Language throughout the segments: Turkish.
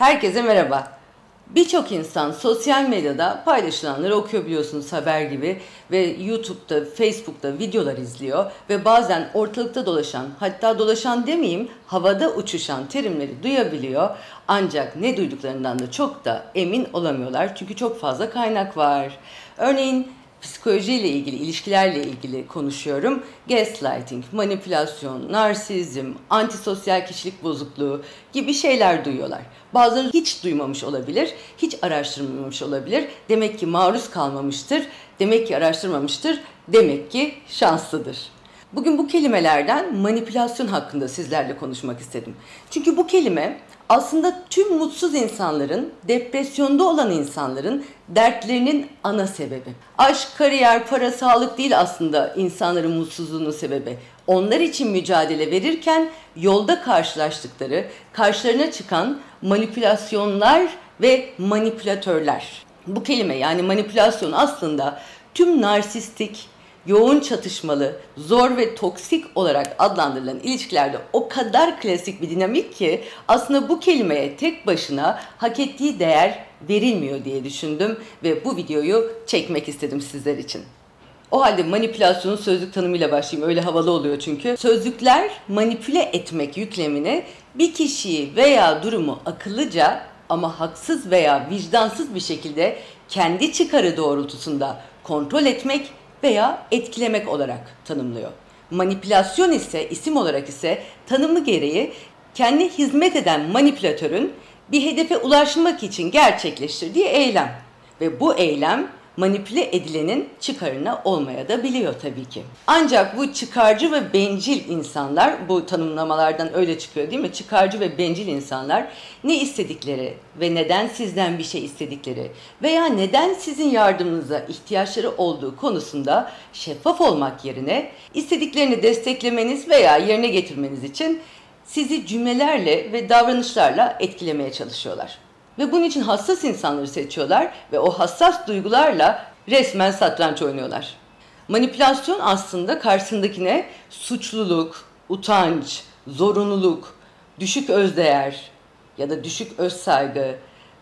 Herkese merhaba. Birçok insan sosyal medyada paylaşılanları okuyor biliyorsunuz haber gibi ve YouTube'da, Facebook'ta videolar izliyor ve bazen ortalıkta dolaşan, hatta dolaşan demeyeyim, havada uçuşan terimleri duyabiliyor. Ancak ne duyduklarından da çok da emin olamıyorlar çünkü çok fazla kaynak var. Örneğin psikolojiyle ilgili, ilişkilerle ilgili konuşuyorum. Gaslighting, manipülasyon, narsizm, antisosyal kişilik bozukluğu gibi şeyler duyuyorlar. Bazıları hiç duymamış olabilir, hiç araştırmamış olabilir. Demek ki maruz kalmamıştır, demek ki araştırmamıştır, demek ki şanslıdır. Bugün bu kelimelerden manipülasyon hakkında sizlerle konuşmak istedim. Çünkü bu kelime aslında tüm mutsuz insanların, depresyonda olan insanların dertlerinin ana sebebi. Aşk, kariyer, para, sağlık değil aslında insanların mutsuzluğunun sebebi. Onlar için mücadele verirken yolda karşılaştıkları, karşılarına çıkan manipülasyonlar ve manipülatörler. Bu kelime yani manipülasyon aslında tüm narsistik, yoğun çatışmalı, zor ve toksik olarak adlandırılan ilişkilerde o kadar klasik bir dinamik ki aslında bu kelimeye tek başına hak ettiği değer verilmiyor diye düşündüm ve bu videoyu çekmek istedim sizler için. O halde manipülasyonun sözlük tanımıyla başlayayım. Öyle havalı oluyor çünkü. Sözlükler manipüle etmek yüklemini bir kişiyi veya durumu akıllıca ama haksız veya vicdansız bir şekilde kendi çıkarı doğrultusunda kontrol etmek veya etkilemek olarak tanımlıyor. Manipülasyon ise isim olarak ise tanımı gereği kendi hizmet eden manipülatörün bir hedefe ulaşmak için gerçekleştirdiği eylem ve bu eylem manipüle edilenin çıkarına olmaya da biliyor tabii ki. Ancak bu çıkarcı ve bencil insanlar, bu tanımlamalardan öyle çıkıyor değil mi? Çıkarcı ve bencil insanlar ne istedikleri ve neden sizden bir şey istedikleri veya neden sizin yardımınıza ihtiyaçları olduğu konusunda şeffaf olmak yerine istediklerini desteklemeniz veya yerine getirmeniz için sizi cümlelerle ve davranışlarla etkilemeye çalışıyorlar. Ve bunun için hassas insanları seçiyorlar ve o hassas duygularla resmen satranç oynuyorlar. Manipülasyon aslında karşısındakine suçluluk, utanç, zorunluluk, düşük özdeğer ya da düşük özsaygı,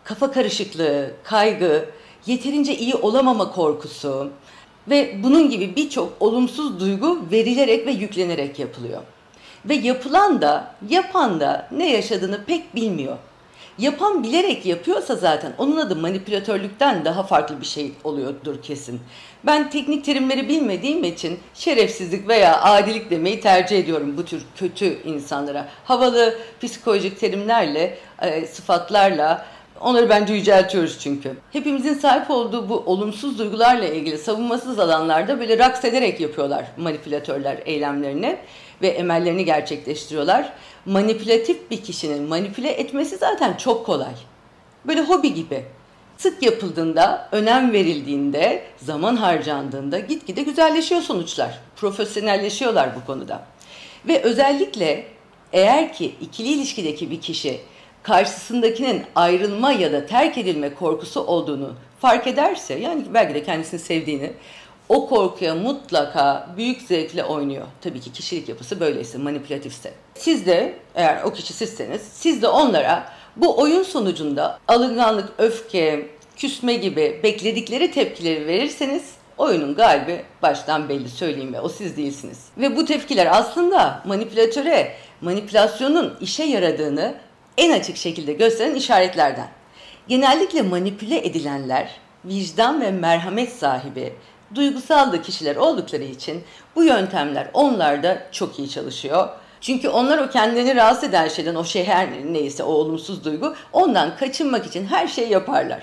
kafa karışıklığı, kaygı, yeterince iyi olamama korkusu ve bunun gibi birçok olumsuz duygu verilerek ve yüklenerek yapılıyor. Ve yapılan da, yapan da ne yaşadığını pek bilmiyor. Yapan bilerek yapıyorsa zaten onun adı manipülatörlükten daha farklı bir şey oluyordur kesin. Ben teknik terimleri bilmediğim için şerefsizlik veya adilik demeyi tercih ediyorum bu tür kötü insanlara. Havalı psikolojik terimlerle, e, sıfatlarla Onları bence yüceltiyoruz çünkü. Hepimizin sahip olduğu bu olumsuz duygularla ilgili savunmasız alanlarda böyle raks ederek yapıyorlar manipülatörler eylemlerini ve emellerini gerçekleştiriyorlar. Manipülatif bir kişinin manipüle etmesi zaten çok kolay. Böyle hobi gibi. Sık yapıldığında, önem verildiğinde, zaman harcandığında gitgide güzelleşiyor sonuçlar. Profesyonelleşiyorlar bu konuda. Ve özellikle eğer ki ikili ilişkideki bir kişi karşısındakinin ayrılma ya da terk edilme korkusu olduğunu fark ederse yani belki de kendisini sevdiğini o korkuya mutlaka büyük zevkle oynuyor. Tabii ki kişilik yapısı böyleyse, manipülatifse. Siz de eğer o kişi sizseniz, siz de onlara bu oyun sonucunda alınganlık, öfke, küsme gibi bekledikleri tepkileri verirseniz oyunun galibi baştan belli söyleyeyim ve o siz değilsiniz. Ve bu tepkiler aslında manipülatöre manipülasyonun işe yaradığını en açık şekilde gösteren işaretlerden. Genellikle manipüle edilenler vicdan ve merhamet sahibi, duygusal da kişiler oldukları için bu yöntemler onlarda çok iyi çalışıyor. Çünkü onlar o kendilerini rahatsız eden şeyden, o şey her neyse o olumsuz duygu, ondan kaçınmak için her şeyi yaparlar.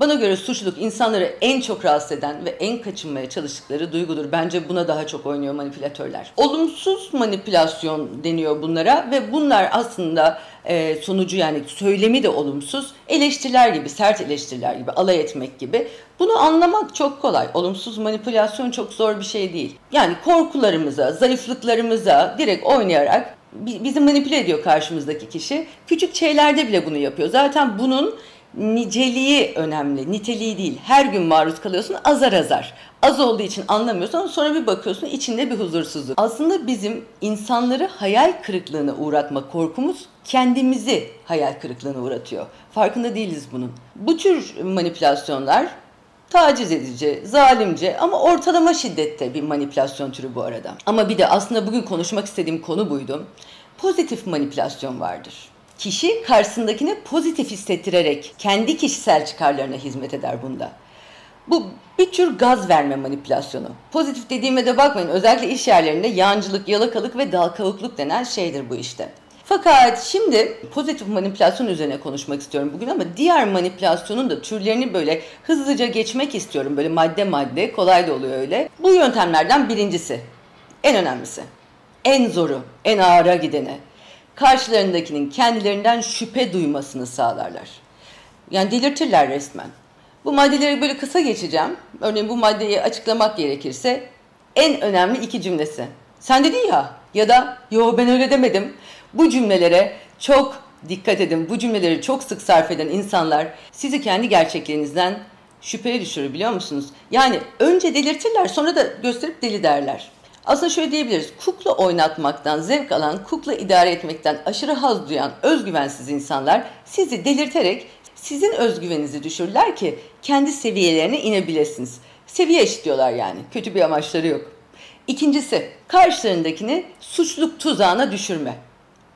Bana göre suçluluk insanları en çok rahatsız eden ve en kaçınmaya çalıştıkları duygudur. Bence buna daha çok oynuyor manipülatörler. Olumsuz manipülasyon deniyor bunlara ve bunlar aslında e, sonucu yani söylemi de olumsuz. Eleştiriler gibi, sert eleştiriler gibi, alay etmek gibi. Bunu anlamak çok kolay. Olumsuz manipülasyon çok zor bir şey değil. Yani korkularımıza, zayıflıklarımıza direkt oynayarak bizi manipüle ediyor karşımızdaki kişi. Küçük şeylerde bile bunu yapıyor. Zaten bunun niceliği önemli, niteliği değil. Her gün maruz kalıyorsun azar azar. Az olduğu için anlamıyorsun sonra bir bakıyorsun içinde bir huzursuzluk. Aslında bizim insanları hayal kırıklığına uğratma korkumuz kendimizi hayal kırıklığına uğratıyor. Farkında değiliz bunun. Bu tür manipülasyonlar taciz edici, zalimce ama ortalama şiddette bir manipülasyon türü bu arada. Ama bir de aslında bugün konuşmak istediğim konu buydu. Pozitif manipülasyon vardır. Kişi karşısındakine pozitif hissettirerek kendi kişisel çıkarlarına hizmet eder bunda. Bu bir tür gaz verme manipülasyonu. Pozitif dediğime de bakmayın. Özellikle iş yerlerinde yancılık, yalakalık ve dalkavukluk denen şeydir bu işte. Fakat şimdi pozitif manipülasyon üzerine konuşmak istiyorum bugün ama diğer manipülasyonun da türlerini böyle hızlıca geçmek istiyorum. Böyle madde madde kolay da oluyor öyle. Bu yöntemlerden birincisi, en önemlisi, en zoru, en ağıra gidene karşılarındakinin kendilerinden şüphe duymasını sağlarlar. Yani delirtirler resmen. Bu maddeleri böyle kısa geçeceğim. Örneğin bu maddeyi açıklamak gerekirse en önemli iki cümlesi. Sen dedin ya ya da yo ben öyle demedim. Bu cümlelere çok dikkat edin. Bu cümleleri çok sık sarf eden insanlar sizi kendi gerçeklerinizden şüpheye düşürür biliyor musunuz? Yani önce delirtirler sonra da gösterip deli derler. Aslında şöyle diyebiliriz. Kukla oynatmaktan zevk alan, kukla idare etmekten aşırı haz duyan özgüvensiz insanlar sizi delirterek sizin özgüveninizi düşürürler ki kendi seviyelerine inebilirsiniz. Seviye eşitliyorlar yani. Kötü bir amaçları yok. İkincisi, karşılarındakini suçluluk tuzağına düşürme.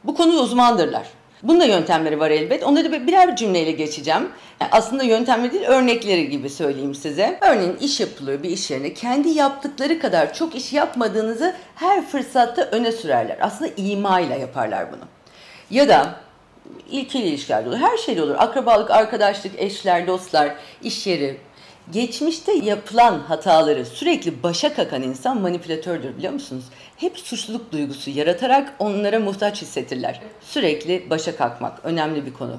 Bu konuda uzmandırlar. Bunda yöntemleri var elbet. Onları da birer bir cümleyle geçeceğim. Yani aslında yöntemleri değil, örnekleri gibi söyleyeyim size. Örneğin iş yapılıyor bir iş yerine. Kendi yaptıkları kadar çok iş yapmadığınızı her fırsatta öne sürerler. Aslında ima ile yaparlar bunu. Ya da ilkeli ilişkilerde olur. Her şeyde olur. Akrabalık, arkadaşlık, eşler, dostlar, iş yeri. Geçmişte yapılan hataları sürekli başa kakan insan manipülatördür biliyor musunuz? Hep suçluluk duygusu yaratarak onlara muhtaç hissettirler. Sürekli başa kalkmak önemli bir konu.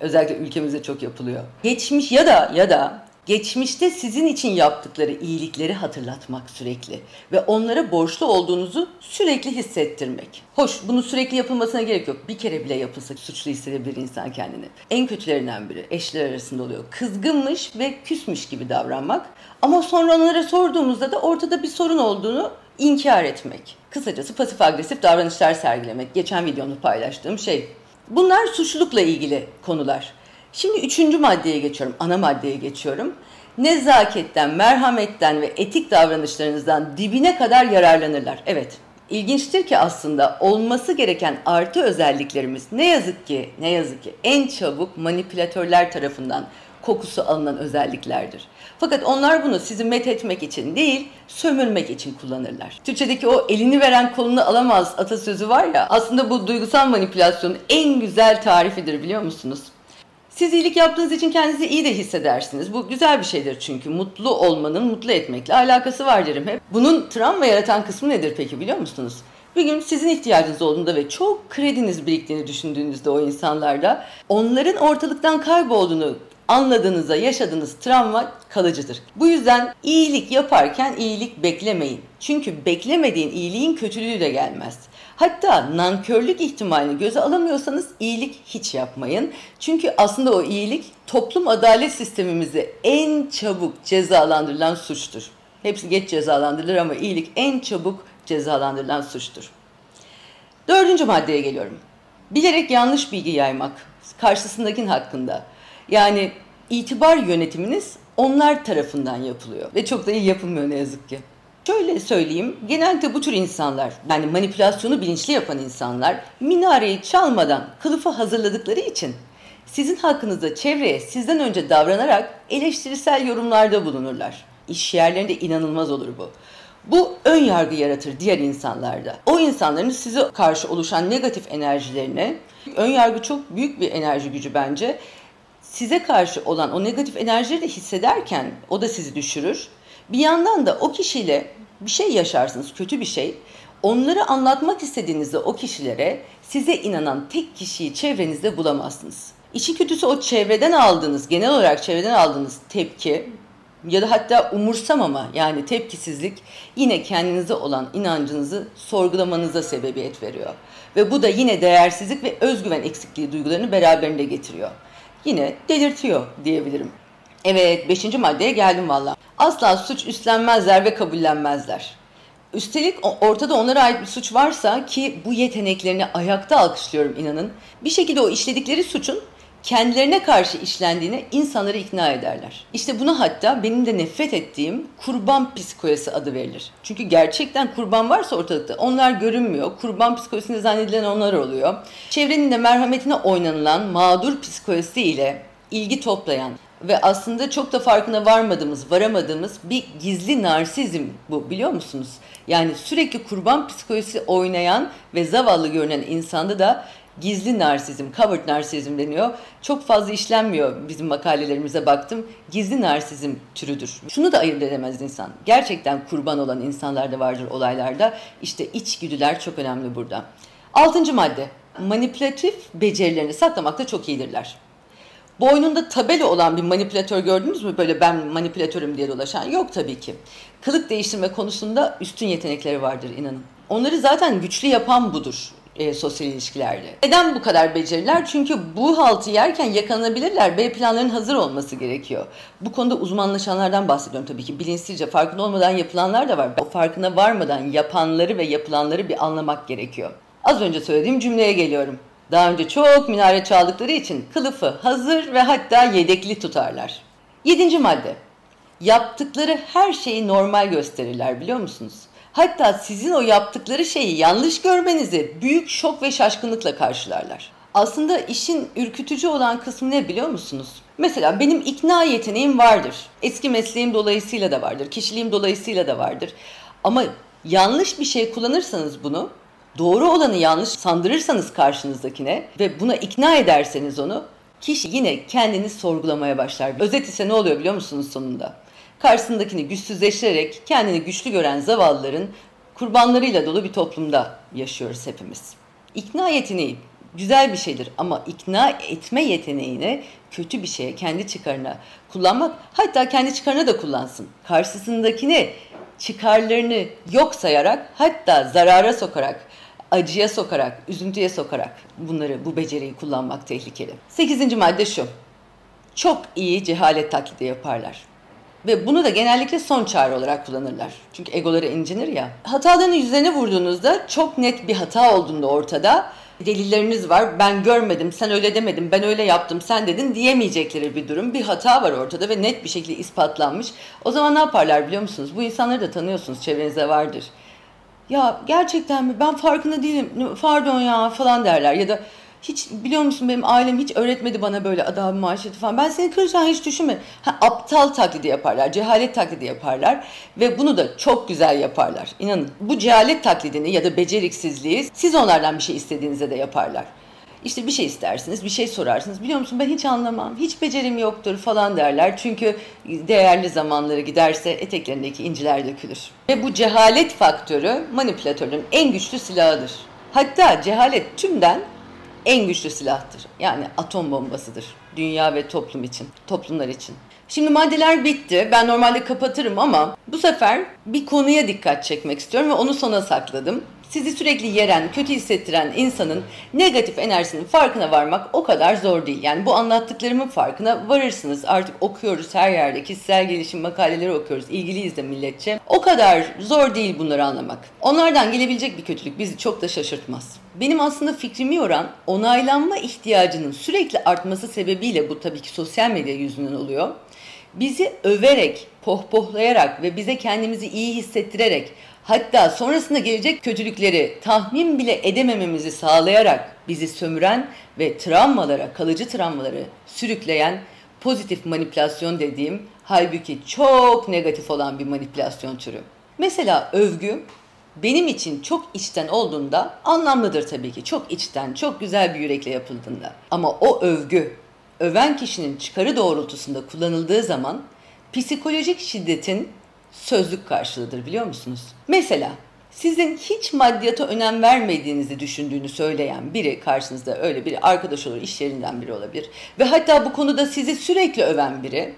Özellikle ülkemizde çok yapılıyor. Geçmiş ya da ya da geçmişte sizin için yaptıkları iyilikleri hatırlatmak sürekli ve onlara borçlu olduğunuzu sürekli hissettirmek. Hoş bunu sürekli yapılmasına gerek yok. Bir kere bile yapılsa suçlu hissedebilir insan kendini. En kötülerinden biri eşler arasında oluyor. Kızgınmış ve küsmüş gibi davranmak ama sonra onlara sorduğumuzda da ortada bir sorun olduğunu inkar etmek. Kısacası pasif agresif davranışlar sergilemek. Geçen videomda paylaştığım şey. Bunlar suçlulukla ilgili konular. Şimdi üçüncü maddeye geçiyorum, ana maddeye geçiyorum. Nezaketten, merhametten ve etik davranışlarınızdan dibine kadar yararlanırlar. Evet, ilginçtir ki aslında olması gereken artı özelliklerimiz ne yazık ki, ne yazık ki en çabuk manipülatörler tarafından kokusu alınan özelliklerdir. Fakat onlar bunu sizi met etmek için değil, sömürmek için kullanırlar. Türkçedeki o elini veren kolunu alamaz atasözü var ya, aslında bu duygusal manipülasyonun en güzel tarifidir biliyor musunuz? Siz iyilik yaptığınız için kendinizi iyi de hissedersiniz. Bu güzel bir şeydir çünkü. Mutlu olmanın mutlu etmekle alakası var derim hep. Bunun travma yaratan kısmı nedir peki biliyor musunuz? Bir gün sizin ihtiyacınız olduğunda ve çok krediniz biriktiğini düşündüğünüzde o insanlarda onların ortalıktan kaybolduğunu anladığınızda yaşadığınız travma kalıcıdır. Bu yüzden iyilik yaparken iyilik beklemeyin. Çünkü beklemediğin iyiliğin kötülüğü de gelmez. Hatta nankörlük ihtimalini göze alamıyorsanız iyilik hiç yapmayın. Çünkü aslında o iyilik toplum adalet sistemimizde en çabuk cezalandırılan suçtur. Hepsi geç cezalandırılır ama iyilik en çabuk cezalandırılan suçtur. Dördüncü maddeye geliyorum. Bilerek yanlış bilgi yaymak karşısındakinin hakkında. Yani itibar yönetiminiz onlar tarafından yapılıyor ve çok da iyi yapılmıyor ne yazık ki. Şöyle söyleyeyim, genelde bu tür insanlar, yani manipülasyonu bilinçli yapan insanlar, minareyi çalmadan kılıfı hazırladıkları için sizin hakkınızda çevreye sizden önce davranarak eleştirisel yorumlarda bulunurlar. İş yerlerinde inanılmaz olur bu. Bu ön yargı yaratır diğer insanlarda. O insanların size karşı oluşan negatif enerjilerine, ön yargı çok büyük bir enerji gücü bence. Size karşı olan o negatif enerjileri de hissederken o da sizi düşürür bir yandan da o kişiyle bir şey yaşarsınız, kötü bir şey. Onları anlatmak istediğinizde o kişilere size inanan tek kişiyi çevrenizde bulamazsınız. İşi kötüsü o çevreden aldığınız, genel olarak çevreden aldığınız tepki ya da hatta umursamama yani tepkisizlik yine kendinize olan inancınızı sorgulamanıza sebebiyet veriyor. Ve bu da yine değersizlik ve özgüven eksikliği duygularını beraberinde getiriyor. Yine delirtiyor diyebilirim. Evet, beşinci maddeye geldim valla. Asla suç üstlenmezler ve kabullenmezler. Üstelik ortada onlara ait bir suç varsa ki bu yeteneklerini ayakta alkışlıyorum inanın. Bir şekilde o işledikleri suçun kendilerine karşı işlendiğine insanları ikna ederler. İşte buna hatta benim de nefret ettiğim kurban psikolojisi adı verilir. Çünkü gerçekten kurban varsa ortalıkta onlar görünmüyor. Kurban psikolojisinde zannedilen onlar oluyor. Çevrenin de merhametine oynanılan mağdur psikolojisi ile ilgi toplayan ve aslında çok da farkına varmadığımız, varamadığımız bir gizli narsizm bu biliyor musunuz? Yani sürekli kurban psikolojisi oynayan ve zavallı görünen insanda da gizli narsizm, covered narsizm deniyor. Çok fazla işlenmiyor bizim makalelerimize baktım. Gizli narsizm türüdür. Şunu da ayırt edemez insan. Gerçekten kurban olan insanlar da vardır olaylarda. İşte içgüdüler çok önemli burada. Altıncı madde. Manipülatif becerilerini saklamakta çok iyidirler. Boynunda tabela olan bir manipülatör gördünüz mü? Böyle ben manipülatörüm diye dolaşan. Yok tabii ki. Kılık değiştirme konusunda üstün yetenekleri vardır inanın. Onları zaten güçlü yapan budur e, sosyal ilişkilerde. Neden bu kadar beceriler? Çünkü bu haltı yerken yakalanabilirler. B planların hazır olması gerekiyor. Bu konuda uzmanlaşanlardan bahsediyorum tabii ki. Bilinçsizce farkında olmadan yapılanlar da var. O farkına varmadan yapanları ve yapılanları bir anlamak gerekiyor. Az önce söylediğim cümleye geliyorum. Daha önce çok minare çaldıkları için kılıfı hazır ve hatta yedekli tutarlar. Yedinci madde. Yaptıkları her şeyi normal gösterirler biliyor musunuz? Hatta sizin o yaptıkları şeyi yanlış görmenizi büyük şok ve şaşkınlıkla karşılarlar. Aslında işin ürkütücü olan kısmı ne biliyor musunuz? Mesela benim ikna yeteneğim vardır. Eski mesleğim dolayısıyla da vardır. Kişiliğim dolayısıyla da vardır. Ama yanlış bir şey kullanırsanız bunu, doğru olanı yanlış sandırırsanız karşınızdakine ve buna ikna ederseniz onu, kişi yine kendini sorgulamaya başlar. Özet ise ne oluyor biliyor musunuz sonunda? Karşısındakini güçsüzleştirerek kendini güçlü gören zavallıların kurbanlarıyla dolu bir toplumda yaşıyoruz hepimiz. İkna yeteneği güzel bir şeydir ama ikna etme yeteneğini kötü bir şeye, kendi çıkarına kullanmak, hatta kendi çıkarına da kullansın. Karşısındakini çıkarlarını yok sayarak, hatta zarara sokarak, acıya sokarak, üzüntüye sokarak bunları, bu beceriyi kullanmak tehlikeli. Sekizinci madde şu. Çok iyi cehalet taklidi yaparlar. Ve bunu da genellikle son çare olarak kullanırlar. Çünkü egoları incinir ya. Hatalarını yüzlerine vurduğunuzda çok net bir hata olduğunda ortada delilleriniz var. Ben görmedim, sen öyle demedin, ben öyle yaptım, sen dedin diyemeyecekleri bir durum. Bir hata var ortada ve net bir şekilde ispatlanmış. O zaman ne yaparlar biliyor musunuz? Bu insanları da tanıyorsunuz, çevrenizde vardır. Ya gerçekten mi? Ben farkında değilim. Pardon ya falan derler. Ya da hiç biliyor musun benim ailem hiç öğretmedi bana böyle adam maaşeti falan. Ben seni kıracağım hiç düşünme. Ha, aptal taklidi yaparlar, cehalet taklidi yaparlar ve bunu da çok güzel yaparlar. İnanın bu cehalet taklidini ya da beceriksizliği siz onlardan bir şey istediğinizde de yaparlar. İşte bir şey istersiniz, bir şey sorarsınız. Biliyor musun ben hiç anlamam, hiç becerim yoktur falan derler. Çünkü değerli zamanları giderse eteklerindeki inciler dökülür. Ve bu cehalet faktörü manipülatörün en güçlü silahıdır. Hatta cehalet tümden en güçlü silahtır. Yani atom bombasıdır. Dünya ve toplum için, toplumlar için. Şimdi maddeler bitti. Ben normalde kapatırım ama bu sefer bir konuya dikkat çekmek istiyorum ve onu sona sakladım sizi sürekli yeren, kötü hissettiren insanın negatif enerjisinin farkına varmak o kadar zor değil. Yani bu anlattıklarımın farkına varırsınız. Artık okuyoruz her yerde. Kişisel gelişim makaleleri okuyoruz. İlgiliyiz de milletçe. O kadar zor değil bunları anlamak. Onlardan gelebilecek bir kötülük bizi çok da şaşırtmaz. Benim aslında fikrimi yoran onaylanma ihtiyacının sürekli artması sebebiyle bu tabii ki sosyal medya yüzünden oluyor. Bizi överek, pohpohlayarak ve bize kendimizi iyi hissettirerek hatta sonrasında gelecek kötülükleri tahmin bile edemememizi sağlayarak bizi sömüren ve travmalara, kalıcı travmaları sürükleyen pozitif manipülasyon dediğim halbuki çok negatif olan bir manipülasyon türü. Mesela övgü benim için çok içten olduğunda anlamlıdır tabii ki. Çok içten, çok güzel bir yürekle yapıldığında. Ama o övgü öven kişinin çıkarı doğrultusunda kullanıldığı zaman psikolojik şiddetin sözlük karşılığıdır biliyor musunuz? Mesela sizin hiç maddiyata önem vermediğinizi düşündüğünü söyleyen biri karşınızda öyle biri arkadaş olur, iş yerinden biri olabilir ve hatta bu konuda sizi sürekli öven biri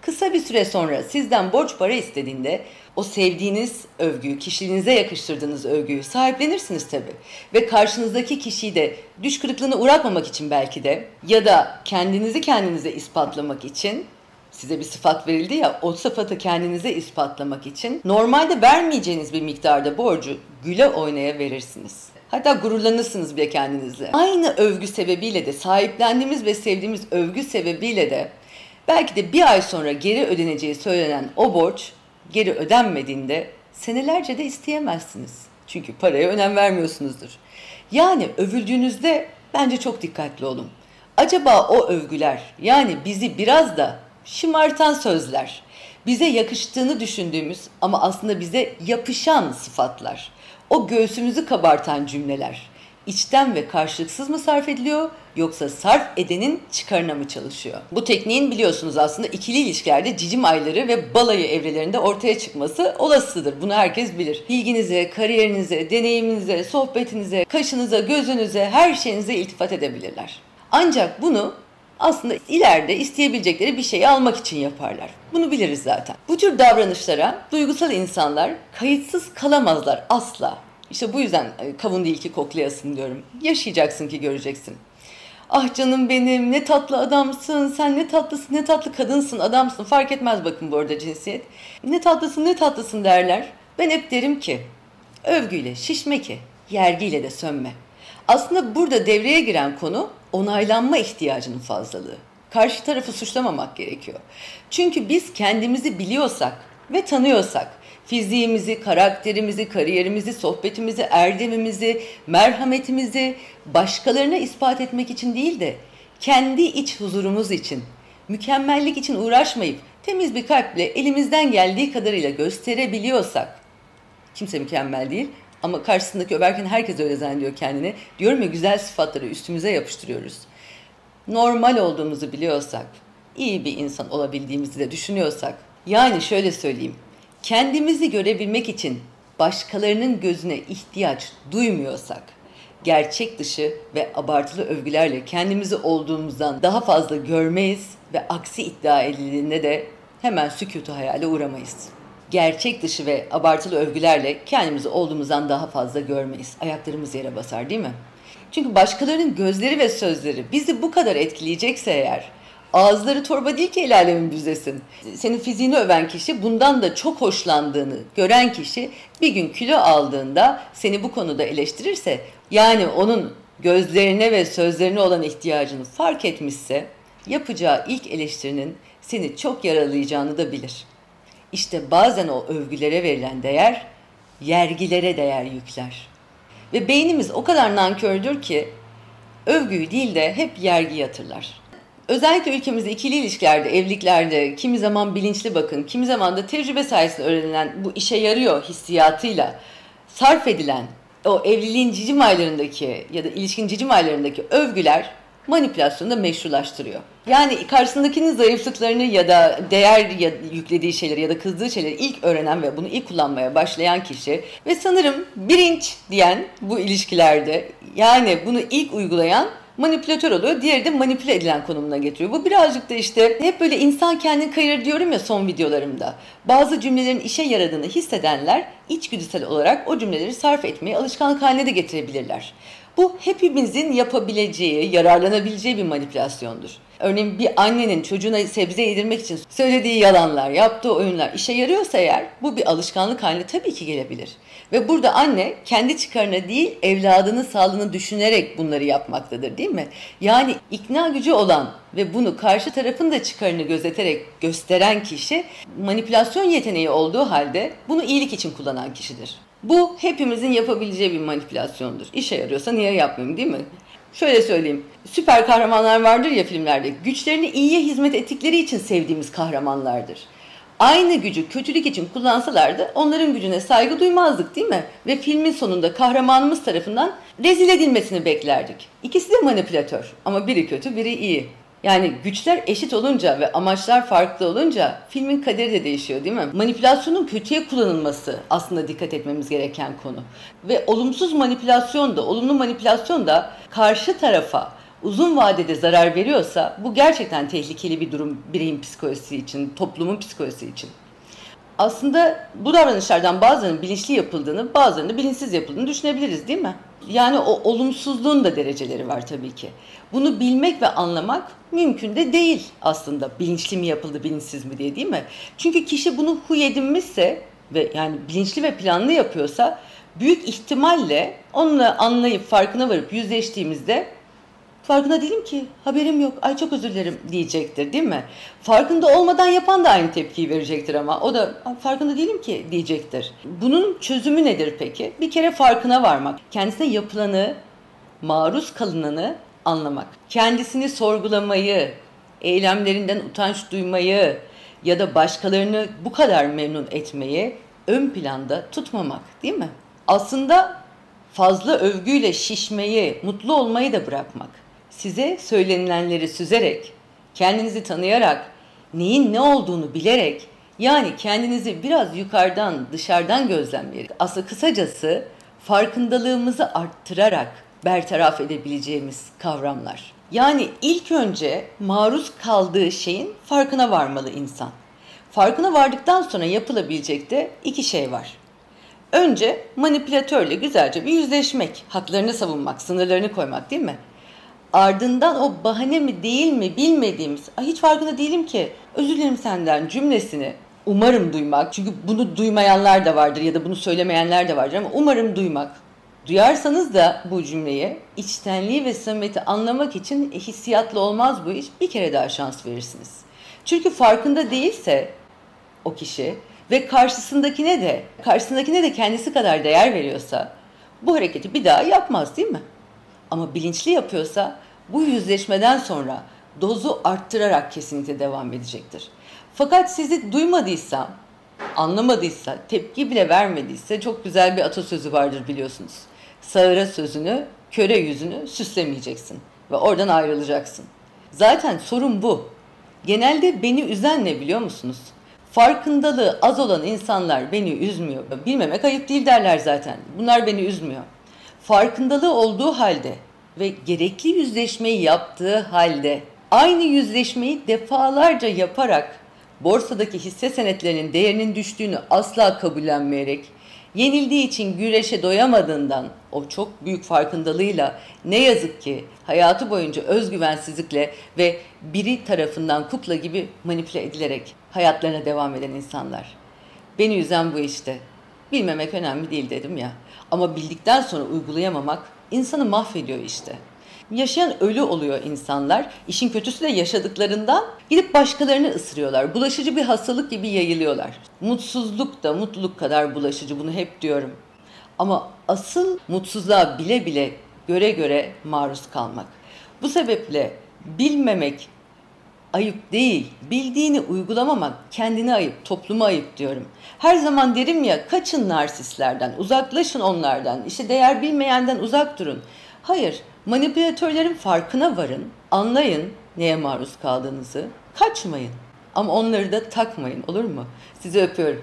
kısa bir süre sonra sizden borç para istediğinde o sevdiğiniz övgüyü, kişiliğinize yakıştırdığınız övgüyü sahiplenirsiniz tabii. Ve karşınızdaki kişiyi de düş kırıklığına uğratmamak için belki de ya da kendinizi kendinize ispatlamak için size bir sıfat verildi ya o sıfatı kendinize ispatlamak için normalde vermeyeceğiniz bir miktarda borcu güle oynaya verirsiniz. Hatta gururlanırsınız bile kendinizle. Aynı övgü sebebiyle de sahiplendiğimiz ve sevdiğimiz övgü sebebiyle de belki de bir ay sonra geri ödeneceği söylenen o borç geri ödenmediğinde senelerce de isteyemezsiniz. Çünkü paraya önem vermiyorsunuzdur. Yani övüldüğünüzde bence çok dikkatli olun. Acaba o övgüler yani bizi biraz da şımartan sözler, bize yakıştığını düşündüğümüz ama aslında bize yapışan sıfatlar, o göğsümüzü kabartan cümleler içten ve karşılıksız mı sarf ediliyor yoksa sarf edenin çıkarına mı çalışıyor? Bu tekniğin biliyorsunuz aslında ikili ilişkilerde cicim ayları ve balayı evrelerinde ortaya çıkması olasıdır. Bunu herkes bilir. Bilginize, kariyerinize, deneyiminize, sohbetinize, kaşınıza, gözünüze, her şeyinize iltifat edebilirler. Ancak bunu aslında ileride isteyebilecekleri bir şeyi almak için yaparlar. Bunu biliriz zaten. Bu tür davranışlara duygusal insanlar kayıtsız kalamazlar asla. İşte bu yüzden e, kavun değil ki koklayasın diyorum. Yaşayacaksın ki göreceksin. Ah canım benim ne tatlı adamsın, sen ne tatlısın, ne tatlı kadınsın, adamsın. Fark etmez bakın bu arada cinsiyet. Ne tatlısın, ne tatlısın derler. Ben hep derim ki, övgüyle şişme ki, yergiyle de sönme. Aslında burada devreye giren konu onaylanma ihtiyacının fazlalığı. Karşı tarafı suçlamamak gerekiyor. Çünkü biz kendimizi biliyorsak ve tanıyorsak, fiziğimizi, karakterimizi, kariyerimizi, sohbetimizi, erdemimizi, merhametimizi başkalarına ispat etmek için değil de kendi iç huzurumuz için, mükemmellik için uğraşmayıp temiz bir kalple elimizden geldiği kadarıyla gösterebiliyorsak, kimse mükemmel değil ama karşısındaki överken herkes öyle zannediyor kendini. Diyorum ya güzel sıfatları üstümüze yapıştırıyoruz. Normal olduğumuzu biliyorsak, iyi bir insan olabildiğimizi de düşünüyorsak, yani şöyle söyleyeyim, kendimizi görebilmek için başkalarının gözüne ihtiyaç duymuyorsak, gerçek dışı ve abartılı övgülerle kendimizi olduğumuzdan daha fazla görmeyiz ve aksi iddia edildiğinde de hemen sükutu hayale uğramayız. Gerçek dışı ve abartılı övgülerle kendimizi olduğumuzdan daha fazla görmeyiz. Ayaklarımız yere basar değil mi? Çünkü başkalarının gözleri ve sözleri bizi bu kadar etkileyecekse eğer Ağızları torba değil ki el alemin büzesin. Senin fiziğini öven kişi bundan da çok hoşlandığını gören kişi bir gün kilo aldığında seni bu konuda eleştirirse yani onun gözlerine ve sözlerine olan ihtiyacını fark etmişse yapacağı ilk eleştirinin seni çok yaralayacağını da bilir. İşte bazen o övgülere verilen değer yergilere değer yükler. Ve beynimiz o kadar nankördür ki övgüyü değil de hep yergi yatırlar. Özellikle ülkemizde ikili ilişkilerde, evliliklerde kimi zaman bilinçli bakın, kimi zaman da tecrübe sayesinde öğrenilen bu işe yarıyor hissiyatıyla sarf edilen o evliliğin cicim aylarındaki ya da ilişkin cicim aylarındaki övgüler manipülasyonu da meşrulaştırıyor. Yani karşısındakinin zayıflıklarını ya da değer ya, yüklediği şeyleri ya da kızdığı şeyleri ilk öğrenen ve bunu ilk kullanmaya başlayan kişi ve sanırım birinç diyen bu ilişkilerde yani bunu ilk uygulayan manipülatör oluyor. Diğeri de manipüle edilen konumuna getiriyor. Bu birazcık da işte hep böyle insan kendini kayırır diyorum ya son videolarımda. Bazı cümlelerin işe yaradığını hissedenler içgüdüsel olarak o cümleleri sarf etmeyi alışkanlık haline de getirebilirler. Bu hepimizin yapabileceği, yararlanabileceği bir manipülasyondur. Örneğin bir annenin çocuğuna sebze yedirmek için söylediği yalanlar, yaptığı oyunlar işe yarıyorsa eğer bu bir alışkanlık haline tabii ki gelebilir. Ve burada anne kendi çıkarına değil evladının sağlığını düşünerek bunları yapmaktadır değil mi? Yani ikna gücü olan ve bunu karşı tarafın da çıkarını gözeterek gösteren kişi manipülasyon yeteneği olduğu halde bunu iyilik için kullanan kişidir. Bu hepimizin yapabileceği bir manipülasyondur. İşe yarıyorsa niye yapmayayım değil mi? Şöyle söyleyeyim. Süper kahramanlar vardır ya filmlerde. Güçlerini iyiye hizmet ettikleri için sevdiğimiz kahramanlardır. Aynı gücü kötülük için kullansalardı onların gücüne saygı duymazdık değil mi? Ve filmin sonunda kahramanımız tarafından rezil edilmesini beklerdik. İkisi de manipülatör ama biri kötü biri iyi. Yani güçler eşit olunca ve amaçlar farklı olunca filmin kaderi de değişiyor değil mi? Manipülasyonun kötüye kullanılması aslında dikkat etmemiz gereken konu. Ve olumsuz manipülasyon da, olumlu manipülasyon da karşı tarafa uzun vadede zarar veriyorsa bu gerçekten tehlikeli bir durum bireyin psikolojisi için, toplumun psikolojisi için. Aslında bu davranışlardan bazılarının bilinçli yapıldığını, bazılarının bilinçsiz yapıldığını düşünebiliriz değil mi? Yani o olumsuzluğun da dereceleri var tabii ki. Bunu bilmek ve anlamak mümkün de değil aslında. Bilinçli mi yapıldı, bilinçsiz mi diye değil mi? Çünkü kişi bunu huy edinmişse ve yani bilinçli ve planlı yapıyorsa büyük ihtimalle onunla anlayıp farkına varıp yüzleştiğimizde farkında değilim ki haberim yok ay çok özür dilerim diyecektir değil mi? Farkında olmadan yapan da aynı tepkiyi verecektir ama o da farkında değilim ki diyecektir. Bunun çözümü nedir peki? Bir kere farkına varmak. Kendisine yapılanı, maruz kalınanı anlamak. Kendisini sorgulamayı, eylemlerinden utanç duymayı ya da başkalarını bu kadar memnun etmeyi ön planda tutmamak değil mi? Aslında fazla övgüyle şişmeyi, mutlu olmayı da bırakmak. Size söylenilenleri süzerek, kendinizi tanıyarak, neyin ne olduğunu bilerek, yani kendinizi biraz yukarıdan, dışarıdan gözlemleyerek, aslında kısacası farkındalığımızı arttırarak bertaraf edebileceğimiz kavramlar. Yani ilk önce maruz kaldığı şeyin farkına varmalı insan. Farkına vardıktan sonra yapılabilecek de iki şey var. Önce manipülatörle güzelce bir yüzleşmek, haklarını savunmak, sınırlarını koymak değil mi? Ardından o bahane mi değil mi bilmediğimiz, hiç farkında değilim ki, özür dilerim senden cümlesini umarım duymak. Çünkü bunu duymayanlar da vardır ya da bunu söylemeyenler de vardır ama umarım duymak. Duyarsanız da bu cümleyi içtenliği ve samimiyeti anlamak için hissiyatlı olmaz bu iş. Bir kere daha şans verirsiniz. Çünkü farkında değilse o kişi ve karşısındakine de karşısındakine de kendisi kadar değer veriyorsa bu hareketi bir daha yapmaz değil mi? Ama bilinçli yapıyorsa bu yüzleşmeden sonra dozu arttırarak kesinlikle devam edecektir. Fakat sizi duymadıysa, anlamadıysa, tepki bile vermediyse çok güzel bir atasözü vardır biliyorsunuz. Sağıra sözünü, köre yüzünü süslemeyeceksin ve oradan ayrılacaksın. Zaten sorun bu. Genelde beni üzen ne biliyor musunuz? Farkındalığı az olan insanlar beni üzmüyor. Bilmemek ayıp değil derler zaten. Bunlar beni üzmüyor. Farkındalığı olduğu halde ve gerekli yüzleşmeyi yaptığı halde aynı yüzleşmeyi defalarca yaparak borsadaki hisse senetlerinin değerinin düştüğünü asla kabullenmeyerek yenildiği için güreşe doyamadığından o çok büyük farkındalığıyla ne yazık ki hayatı boyunca özgüvensizlikle ve biri tarafından kukla gibi manipüle edilerek hayatlarına devam eden insanlar. Beni üzen bu işte. Bilmemek önemli değil dedim ya. Ama bildikten sonra uygulayamamak insanı mahvediyor işte. Yaşayan ölü oluyor insanlar. İşin kötüsü de yaşadıklarından gidip başkalarını ısırıyorlar. Bulaşıcı bir hastalık gibi yayılıyorlar. Mutsuzluk da mutluluk kadar bulaşıcı bunu hep diyorum. Ama asıl mutsuzluğa bile bile göre göre maruz kalmak. Bu sebeple bilmemek ayıp değil. Bildiğini uygulamamak kendine ayıp, topluma ayıp diyorum. Her zaman derim ya kaçın narsistlerden, uzaklaşın onlardan, işte değer bilmeyenden uzak durun. Hayır, manipülatörlerin farkına varın, anlayın neye maruz kaldığınızı, kaçmayın. Ama onları da takmayın olur mu? Sizi öpüyorum.